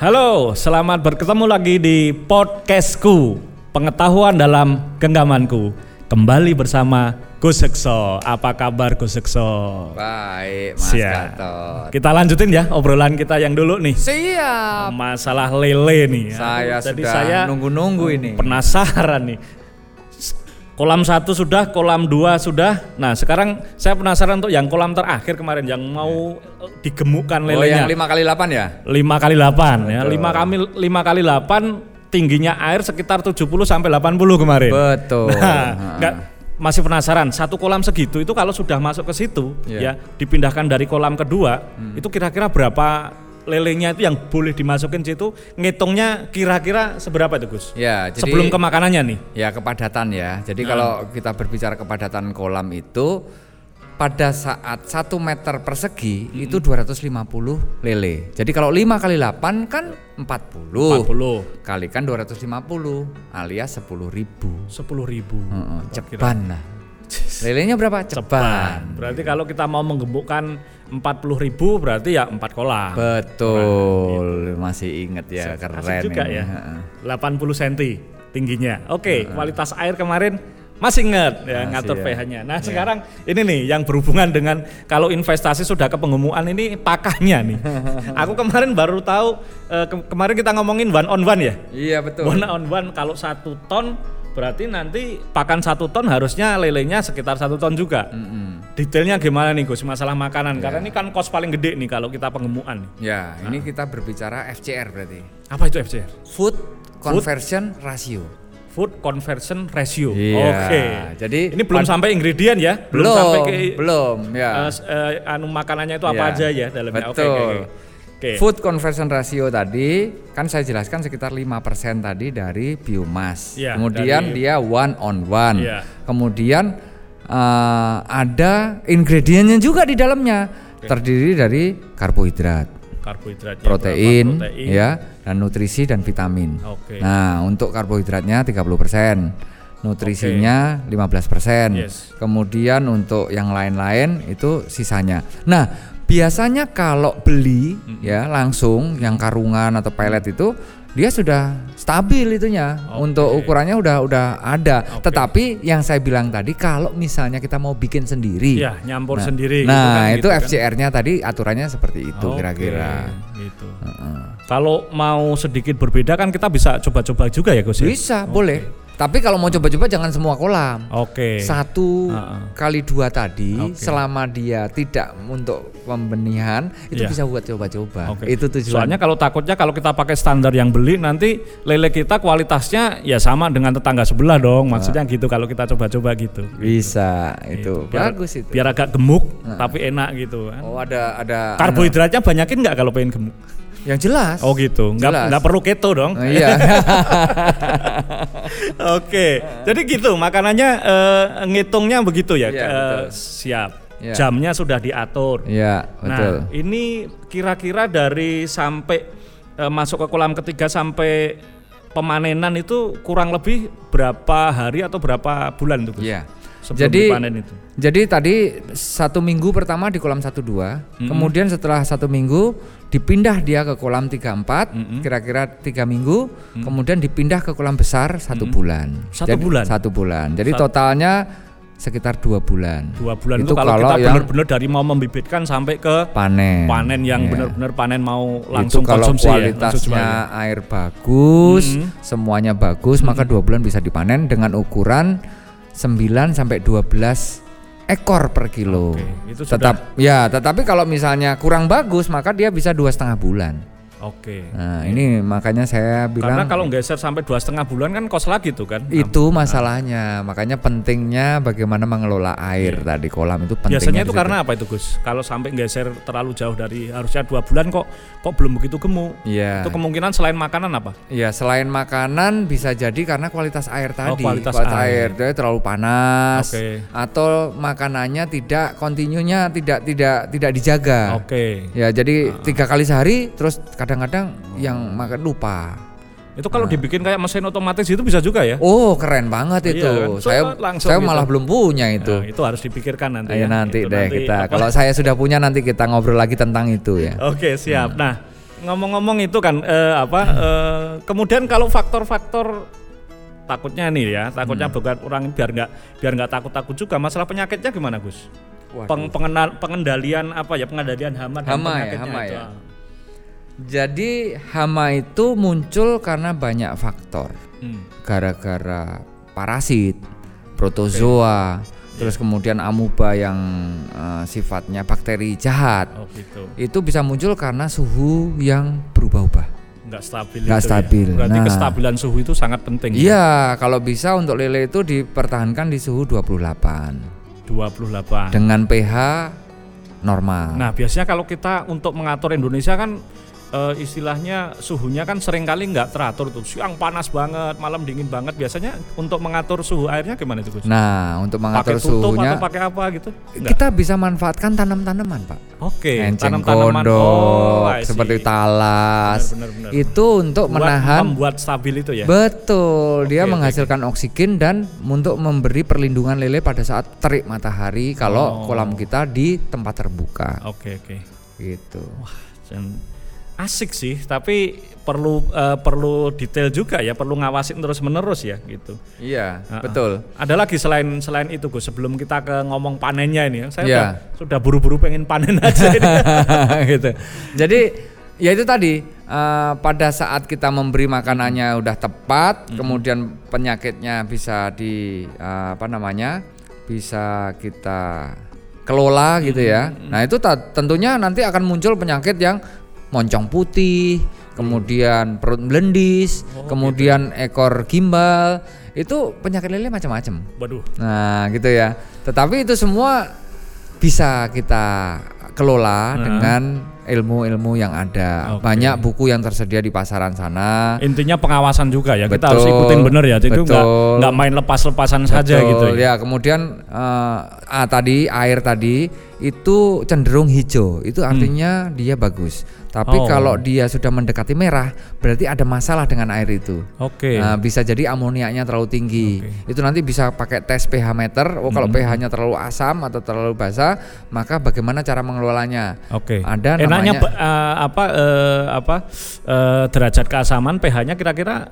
Halo, selamat bertemu lagi di podcastku Pengetahuan dalam genggamanku Kembali bersama Gus Sekso Apa kabar Gus Sekso? Baik, Mas Siap. Gatot. Kita lanjutin ya obrolan kita yang dulu nih Siap. Masalah lele nih Saya Jadi sudah saya nunggu-nunggu ini. penasaran nih Kolam satu sudah, kolam dua sudah. Nah sekarang saya penasaran untuk yang kolam terakhir kemarin yang mau eh, digemukkan Oh, yang. 5 kali 8 ya? 5 kali 8 ya. 5 kali 5 kali 8 tingginya air sekitar 70 sampai 80 kemarin. Betul. Nah, enggak masih penasaran satu kolam segitu itu kalau sudah masuk ke situ Iya. ya dipindahkan dari kolam kedua itu kira-kira berapa lelenya itu yang boleh dimasukin situ ngitungnya kira-kira seberapa itu Gus? Ya, jadi Sebelum ke makanannya nih. ya kepadatan ya. Jadi Nah. kalau kita berbicara kepadatan kolam itu pada saat 1 meter persegi itu 250 lele. Jadi kalau 5 kali 8 kan 40. 40 Kalikan 250 alias 10 ribu. 10 ribu. Heeh, ceban lah. Lelenya berapa? Ceban. Berarti kalau kita mau menggemukkan 40 ribu berarti ya 4 kolam. Betul, masih inget ya, Asik keren juga ini. ya. Heeh. 80 cm tingginya. Oke, kualitas air kemarin masih ingat ya Masih ngatur ya. pH-nya. Nah, sekarang ini nih yang berhubungan dengan kalau investasi sudah ke pengemukan ini pakahnya nih. Aku kemarin baru tahu eh, ke- kemarin kita ngomongin one on one ya. Iya betul. One on one kalau satu ton berarti nanti pakan satu ton harusnya lelenya sekitar satu ton juga. Mm-mm. Detailnya gimana nih Gus masalah makanan? Ya. Karena ini kan kos paling gede nih kalau kita pengemukan. Ya, ini kita berbicara FCR berarti. Apa itu FCR? Food Conversion Ratio. Food Conversion Ratio. Iya, Oke. jadi ini belum sampai ingredient ya, belum, Belum, sampai ke belum, ya. eh, s- eh, anu makanannya itu apa Ya, aja ya dalamnya. Betul. oke, oke. Oke. Food conversion ratio tadi kan saya jelaskan sekitar 5% tadi dari biomas. Iya, Kemudian dari- dia one on one. Iya. Kemudian eh, ada ingredientnya juga di dalamnya. Terdiri dari karbohidrat, Karbohidratnya protein, berapa? protein. ya, dan nutrisi dan vitamin. Oke. Nah, untuk karbohidratnya 30%, nutrisinya 15%. Yes. Kemudian untuk yang lain-lain itu sisanya. Nah, biasanya kalau beli ya langsung yang karungan atau pelet itu dia sudah stabil itunya. Oke. Untuk ukurannya udah udah ada. Oke. Tetapi yang saya bilang tadi kalau misalnya kita mau bikin sendiri. Iya, nyampur Nah, sendiri gitu Nah, kan, itu gitu kan. FCR-nya tadi aturannya seperti itu kira-kira. Gitu. Heeh. Kalau mau sedikit berbeda kan kita bisa coba-coba juga ya Gus ya? Bisa, boleh. Tapi kalau mau coba-coba jangan semua kolam. Oke. Satu Ha-ha. kali dua tadi, Oke. selama dia tidak untuk pembenihan, itu Iya. bisa buat coba-coba. Oke. Itu tujuan. Soalnya kalau takutnya kalau kita pakai standar yang beli nanti lele kita kualitasnya ya sama dengan tetangga sebelah dong. Maksudnya gitu kalau kita coba-coba gitu. bisa itu. Biar- Bagus itu. Biar agak gemuk tapi enak gitu kan. Oh, ada ada Karbohidratnya banyakin nggak kalau pengen gemuk? Yang jelas. Oh gitu, nggak nggak perlu keto dong. Oh, iya. Oke, jadi gitu makanannya eh, ngitungnya begitu ya. Iya, Eh, betul. siap. Iya. Jamnya sudah diatur. Iya, betul. Nah, ini kira-kira dari sampai eh, masuk ke kolam ketiga sampai pemanenan itu kurang lebih berapa hari atau berapa bulan tuh? Gus? Iya. Sebelum Jadi dipanen itu. Jadi tadi satu minggu pertama di kolam 12, kemudian setelah satu minggu dipindah dia ke kolam 34, Mm-mm. kira-kira tiga minggu, kemudian dipindah ke kolam besar satu bulan. Satu Jadi- bulan? Satu bulan. Jadi Sat- totalnya sekitar dua bulan. Dua bulan Itu itu, kalau, kalau kita benar-benar dari mau membibitkan sampai ke Panen. panen yang Iya. benar-benar panen mau langsung itu kalau konsumsi ya, kualitasnya ya. air bagus, Mhm. semuanya bagus, maka dua bulan bisa dipanen dengan ukuran 9 sampai 12 ekor per kilo. Oke, itu sudah- Tetap ya, tetapi kalau misalnya kurang bagus maka dia bisa dua setengah bulan. Oke. Nah ini makanya saya bilang Karena kalau geser sampai dua setengah bulan kan kos lagi tuh kan. itu masalahnya, makanya pentingnya bagaimana mengelola air tadi kolam itu pentingnya. Iya. Biasanya itu karena apa itu Gus? Kalau sampai geser terlalu jauh dari harusnya dua bulan kok kok belum begitu gemuk? Iya. Itu kemungkinan selain makanan apa? Ya selain makanan bisa jadi karena kualitas air tadi, Oh, kualitas air. dia terlalu panas, Oke. atau makanannya tidak kontinunya tidak tidak tidak dijaga. Oke. Ya jadi tiga kali sehari, terus kadang-kadang yang makan lupa. Itu kalau dibikin kayak mesin otomatis itu bisa juga ya? Oh, keren banget Iya itu. kan? Saya langsung saya gitu. malah belum punya itu. Nah, itu harus dipikirkan nanti. Ayo ya. nanti Itu deh nanti kita. apa- Kalau saya sudah punya nanti kita ngobrol lagi tentang itu ya. Oke siap. Nah ngomong-ngomong itu kan eh, apa? eh, kemudian kalau faktor-faktor takutnya nih ya, takutnya Hmm. bukan orang biar nggak biar nggak takut-takut juga. Masalah penyakitnya gimana Gus? Waduh. Peng- pengenal- pengendalian apa ya? Pengendalian hama dan Hama ya, penyakitnya hama itu. ya. Jadi hama itu muncul karena banyak faktor. Hmm. Gara-gara parasit, protozoa, terus kemudian amuba yang eh, sifatnya bakteri jahat. Oh gitu. Itu bisa muncul karena suhu yang berubah-ubah. Nggak stabil. Nggak itu stabil. Ya. Berarti Nah. kestabilan suhu itu sangat penting. ya? Iya, kalau bisa untuk lele itu dipertahankan di suhu 28 28. dengan pH normal. Nah, biasanya kalau kita untuk mengatur Indonesia kan eh, istilahnya suhunya kan sering kali nggak teratur tuh. Siang panas banget, malam dingin banget. Biasanya untuk mengatur suhu airnya gimana itu, Gus? Nah, untuk mengatur pakai tutup suhunya atau pakai apa gitu? Nggak. kita bisa manfaatkan tanam-tanaman, Pak. Oke, Enceng tanam-tanaman. Oh, seperti talas. Benar, benar, benar. Itu untuk Buat menahan membuat stabil itu ya. Betul, dia Oke, oke, menghasilkan oksigen dan untuk memberi perlindungan lele pada saat terik matahari kalau Oh. kolam kita di tempat terbuka. Oke, oke. Gitu. Dan asik sih, tapi perlu eh, perlu detail juga ya, perlu ngawasin terus-menerus ya gitu. Iya, Ah, ah. betul. Ada lagi selain selain itu Gus, sebelum kita ke ngomong panennya ini, ya, saya Iya. udah, sudah buru-buru pengen panen aja gitu. Jadi ya itu tadi eh, pada saat kita memberi makanannya udah tepat, kemudian penyakitnya bisa di eh, apa namanya bisa kita kelola gitu ya. Nah itu tentunya nanti akan muncul penyakit yang moncong putih, kemudian perut melendis, kemudian ekor gimbal. Itu penyakit lele macam-macam. Waduh. Nah, gitu ya. Tetapi itu semua bisa kita kelola dengan ilmu-ilmu yang ada. Oke. Banyak buku yang tersedia di pasaran sana. Intinya pengawasan juga ya. kita Betul, harus ikutin bener ya. Jadi nggak betul. nggak main lepas-lepasan saja gitu ya. Ya, kemudian eh, ah tadi air tadi itu cenderung hijau. Itu artinya dia bagus. Tapi Hmm. Oh. kalau dia sudah mendekati merah, berarti ada masalah dengan air itu. Oke. Nah, bisa jadi amoniaknya terlalu tinggi. Oke. Itu nanti bisa pakai tes pH meter. Oh, kalau pH-nya terlalu asam atau terlalu basah, maka bagaimana cara mengelolanya? Oke. Ada Enaknya namanya eh, apa eh, apa eh, derajat keasaman pH-nya kira-kira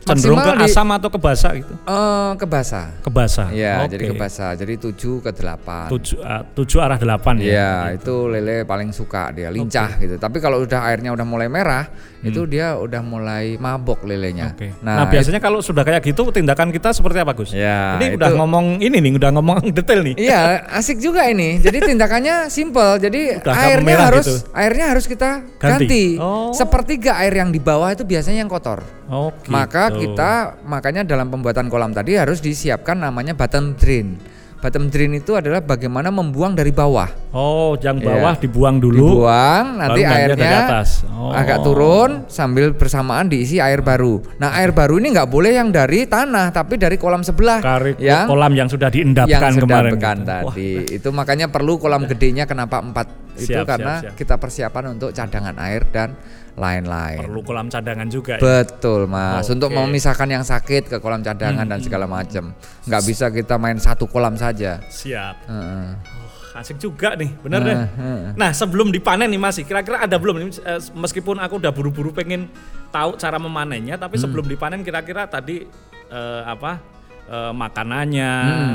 cenderung ke Maksimal di- asam atau ke basa gitu? eh ke basah. Ke basa. Ya, Oke. jadi ke basah. Jadi 7 ke 8. Tujuh, eh, tujuh arah delapan ya. Iya, itu lele paling suka dia lincah gitu. Tapi kalau udah airnya udah mulai merah, itu dia udah mulai mabok lelenya. Hmm. Oke. Nah, biasanya kalau sudah kayak gitu tindakan kita seperti apa Gus? Ya, ini udah itu- ngomong ini nih, udah ngomong detail nih. Iya, asik juga ini. Jadi tindakannya simple. Jadi Udah airnya harus gitu. airnya harus kita Ganti. ganti. Oh. Sepertiga air yang di bawah itu biasanya yang kotor. Oh, gitu. Maka kita makanya dalam pembuatan kolam tadi harus disiapkan namanya bottom drain. Bottom drain itu adalah bagaimana membuang dari bawah. Oh, yang bawah Iya. dibuang dulu. Dibuang, nanti gantian dari airnya atas. Oh. agak turun sambil bersamaan diisi air baru. Nah, air baru ini nggak boleh yang dari tanah, tapi dari kolam sebelah Kari yang kolam yang sudah yang diendapkan sudah kemarin. gitu. Wah, tadi. Itu makanya perlu kolam gedenya kenapa empat itu Siap, karena siap, siap. kita persiapan untuk cadangan air dan lain-lain. perlu kolam cadangan juga ya. Betul mas, Oke. untuk memisahkan yang sakit ke kolam cadangan dan segala macam. Nggak bisa kita main satu kolam saja. Siap. Heeh. Oh, asik juga nih, bener deh. Nah, heeh. Nah, sebelum dipanen nih masih, kira-kira ada belum ini eh, meskipun aku udah buru-buru pengen tahu cara memanennya, tapi Hmm. sebelum dipanen kira-kira tadi eh, apa? Eh, makanannya,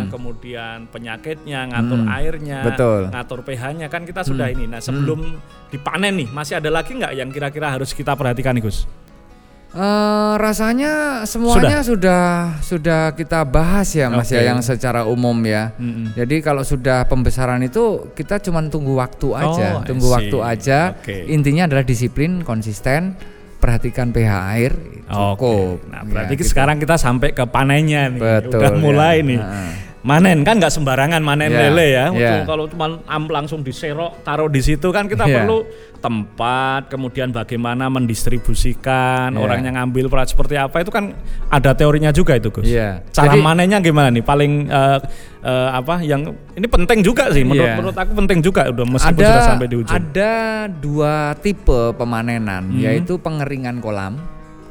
kemudian penyakitnya, ngatur airnya, Hmm. Betul. Hmm. ngatur pH-nya kan kita sudah ini. Nah, sebelum dipanen nih, masih ada lagi nggak yang kira-kira harus kita perhatikan nih, Gus? Eh, rasanya semuanya sudah. sudah kita bahas ya Mas Oke. ya yang secara umum ya. Mm-mm. Jadi kalau sudah pembesaran itu kita cuma tunggu waktu Oh, aja, I tunggu waktu aja. Oke. Intinya adalah disiplin, konsisten, perhatikan pH air cukup. Oke. Nah, Ya, berarti gitu. sekarang kita sampai ke panennya nih. Betul, Udah mulai ya. nih. Heeh. Manen kan nggak sembarangan manen Ya, lele ya. ya. Kalau cuma am- langsung diserok taruh di situ kan kita Ya. perlu tempat, kemudian bagaimana mendistribusikan, Ya. orang yang ngambil peran seperti apa itu kan ada teorinya juga itu Gus. Iya. Cara Jadi- manennya gimana nih? Paling eh, eh, apa yang ini penting juga sih menurut Iya. menurut aku penting juga udah meskipun ada sudah sampai di ujung. ada dua tipe pemanenan Hmm. yaitu pengeringan kolam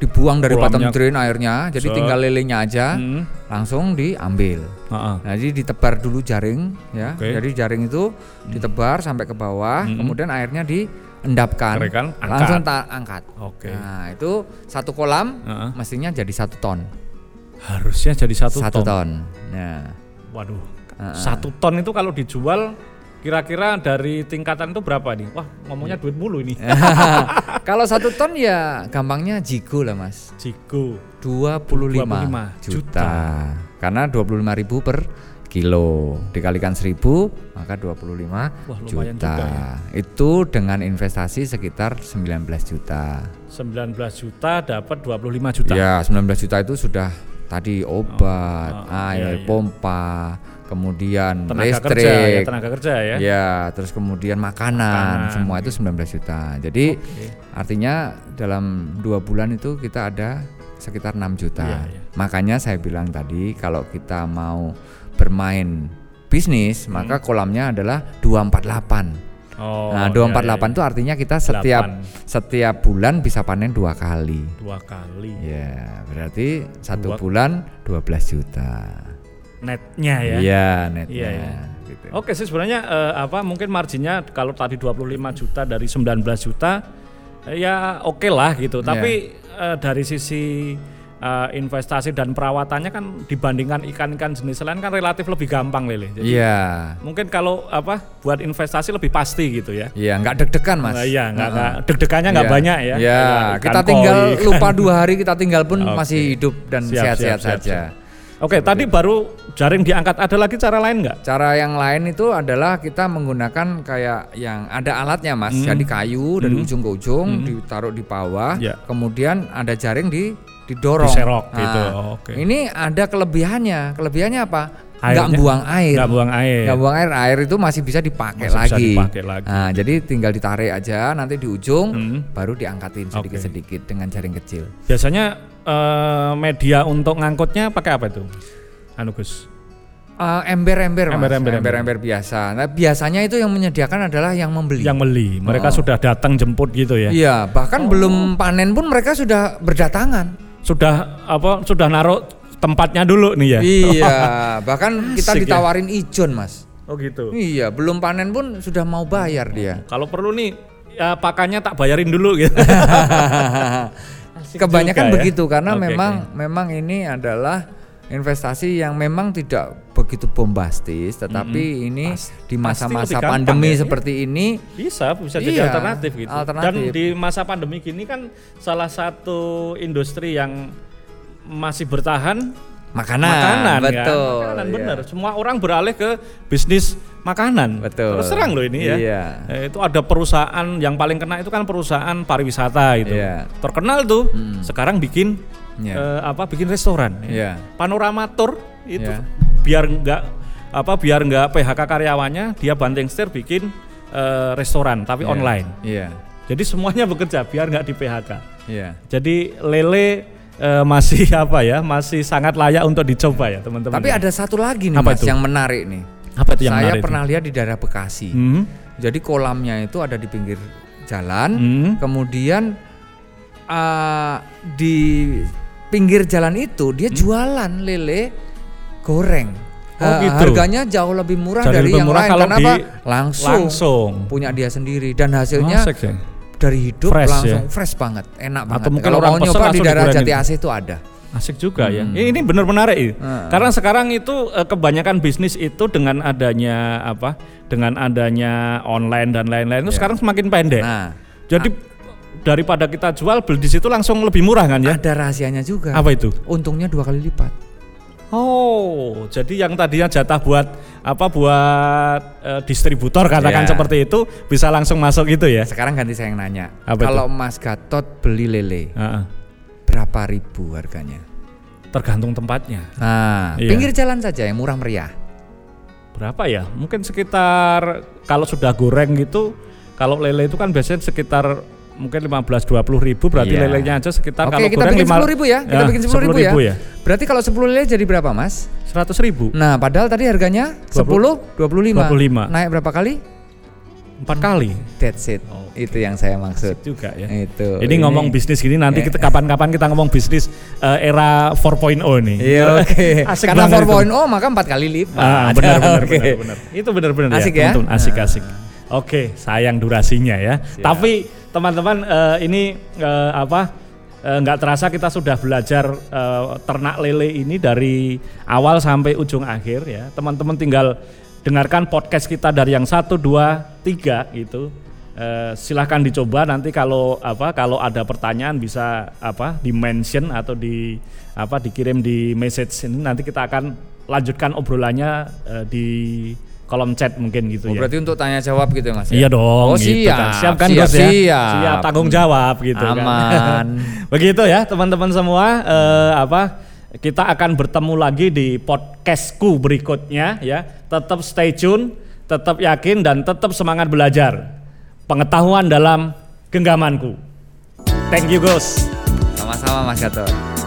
dibuang dari Kolamnya. bottom drain airnya, jadi Set. tinggal lelenya aja, Hmm. langsung diambil. Heeh. Nah, jadi ditebar dulu jaring ya. Oke. Jadi jaring itu ditebar sampai ke bawah, Hmm. kemudian airnya diendapkan. Keringkan, angkat. Langsung tak angkat. Oke. Nah, itu satu kolam Heeh. mestinya jadi satu ton. Harusnya jadi satu, Satu ton. ton. Nah, Waduh. Heeh. Satu ton itu kalau dijual kira-kira dari tingkatan itu berapa nih? Wah, ngomongnya duit mulu ini. kalau satu ton ya gampangnya jigo lah, Mas. Jigo. 25, 25 juta. juta. Karena 25.000 ribu per kilo dikalikan 1000 maka 25 Wah, juta. juga ya. Itu dengan investasi sekitar 19 juta. 19 juta dapat 25 juta. Ya, 19 juta itu sudah tadi obat, Oh, oh, air iya, iya. pompa, kemudian Tenaga listrik. kerja ya, tenaga kerja ya. Ya, terus kemudian makanan, Makanan, semua itu 19 juta. Jadi Oke. artinya dalam dua bulan itu kita ada sekitar 6 juta. Iya, iya. Makanya saya bilang tadi kalau kita mau bermain bisnis, Hmm. maka kolamnya adalah 248. Oh, nah, iya, 248 iya, itu artinya kita setiap Delapan. setiap bulan bisa panen dua kali. dua kali Ya, berarti satu Dua- bulan 12 juta. netnya ya. Iya, netnya. Iya, iya. Gitu. Oke sih sebenarnya eh, apa mungkin marginnya kalau tadi 25 juta dari 19 juta eh, ya oke lah gitu. Iya. Tapi eh, dari sisi eh, investasi dan perawatannya kan dibandingkan ikan-ikan jenis lain kan relatif lebih gampang lele. Iya. mungkin kalau apa buat investasi lebih pasti gitu ya. Iya, nggak deg-degan, Mas. Nah, iya, nggak Heeh. nggak deg-degannya nggak Iya. banyak ya. Iya, Kayak kita tinggal koi, lupa dua hari kita tinggal pun Oke. masih hidup dan sehat-sehat siap, saja. Oke, tadi baru jaring diangkat. Ada lagi cara lain nggak? Cara yang lain itu adalah kita menggunakan kayak yang ada alatnya, Mas. Hmm. Jadi kayu dari Hmm. ujung ke ujung Hmm. ditaruh di bawah, Ya. kemudian ada jaring di didorong. Diserok Nah, gitu. Oke. Ini ada kelebihannya. Kelebihannya apa? Nggak Airnya- buang air. Nggak buang air. Nggak buang air, air itu masih bisa dipakai Masih bisa lagi. dipakai lagi. Nah, jadi tinggal ditarik aja, nanti di ujung Hmm. baru diangkatin sedikit-sedikit dengan jaring kecil. Biasanya eh, media untuk ngangkutnya pakai apa itu? Anu Gus. Eh, ember-ember, Mas. Ember-ember, ember-ember biasa. Nah, biasanya itu yang menyediakan adalah yang membeli. Yang beli. Mereka Oh. sudah datang jemput gitu ya. Iya, bahkan belum panen pun mereka sudah berdatangan. Sudah apa? Sudah naruh tempatnya dulu nih ya. iya, bahkan kita Asik ya. ditawarin ijon, Mas. Oh gitu. Iya, belum panen pun sudah mau bayar dia. Kalau perlu nih ya pakannya tak bayarin dulu gitu. Kebanyakan juga ya. begitu karena Oke, memang oke. memang ini adalah investasi yang memang tidak begitu bombastis, tetapi ini Pas- di masa-masa pandemi ya. seperti ini bisa bisa jadi Iya, alternatif gitu. alternatif. Dan di masa pandemi gini kan salah satu industri yang masih bertahan makanan, makanan kan? betul. Makanan iya. benar. Semua orang beralih ke bisnis makanan. Betul. Terus terang loh ini ya. Iya. Eh, itu ada perusahaan yang paling kena itu kan perusahaan pariwisata itu. Iya. Terkenal tuh. Sekarang bikin Iya. eh, apa? Bikin restoran. Iya. Panorama Tour itu Iya. biar nggak apa biar nggak PHK karyawannya dia banting setir bikin eh, restoran tapi Iya. online. Iya. Jadi semuanya bekerja biar nggak di PHK. Iya. Jadi lele eh, masih apa ya masih sangat layak untuk dicoba ya teman-teman. Tapi ada satu lagi nih Apa Mas itu? yang menarik nih. apa itu yang Saya menarik itu? pernah lihat di daerah Bekasi. Hmm. Jadi kolamnya itu ada di pinggir jalan, Hmm. kemudian uh, di pinggir jalan itu dia jualan lele goreng. Oh, Ha- gitu. Harganya jauh lebih murah Jadi dari lebih yang murah lain kalau karena di- apa? Langsung, langsung. punya dia sendiri dan hasilnya Asik ya. dari hidup Fresh langsung ya? fresh banget, enak banget. Atau mungkin Kalau orang mau nyoba di daerah. Jati Asih itu ada. Asik juga ya. Hmm. Ini ini benar menarik ya. Heeh. Karena sekarang itu eh, kebanyakan bisnis itu dengan adanya apa? Dengan adanya online dan lain-lain itu Ya. sekarang semakin pendek. Nah, Jadi daripada kita jual beli di situ langsung lebih murah kan ya? ada rahasianya juga. Apa itu? Untungnya dua kali lipat. Oh, jadi yang tadinya jatah buat apa buat eh, distributor katakan Ya. seperti itu bisa langsung masuk gitu ya? Sekarang ganti saya yang nanya. Apa Kalau Mas Gatot beli lele, Heeh. berapa ribu harganya? tergantung tempatnya. Nah, Iya. pinggir jalan saja yang murah meriah. Berapa ya? Mungkin sekitar kalau sudah goreng gitu, kalau lele itu kan biasanya sekitar mungkin 15 20 ribu berarti Iya. lelenya aja sekitar Oke, kalau kita goreng bikin lima- 10 ribu ya. Kita bikin 10 ribu, 10.000 ya. Berarti kalau 10 lele jadi berapa, Mas? 100 ribu. Nah, padahal tadi harganya 10 25. 25. Naik berapa kali? Empat kali. That's it. Itu yang saya maksud. Juga ya. Itu. Ini ngomong bisnis gini nanti Eh. kita kapan-kapan kita ngomong bisnis eh, era 4.0 nih. Iya oke. Asik Karena banget itu. 4.0 maka empat kali lipat. Ah, benar benar Oke. benar benar. Itu benar-benar ya, Asik ya? teman-teman. Asik asik. Oke, sayang durasinya ya. Tapi teman-teman eh, ini eh, apa? eh, nggak terasa kita sudah belajar eh, ternak lele ini dari awal sampai ujung akhir ya. Teman-teman tinggal dengarkan podcast kita dari yang satu, dua, tiga gitu. Eh, silahkan dicoba nanti kalau apa kalau ada pertanyaan bisa apa di mention atau di apa dikirim di message ini nanti kita akan lanjutkan obrolannya eh, di kolom chat mungkin gitu Oh, ya. berarti untuk tanya jawab gitu ya Mas? ya? Iya dong, Oh, gitu siap. kan. Siap kan siap, Gus ya? siap. Siap tanggung jawab gitu kan. Aman. Begitu ya teman-teman semua eh, apa kita akan bertemu lagi di podcastku berikutnya ya. Tetap stay tune, tetap yakin dan tetap semangat belajar. Pengetahuan dalam genggamanku. Thank you Gus. Sama-sama Mas Gatot.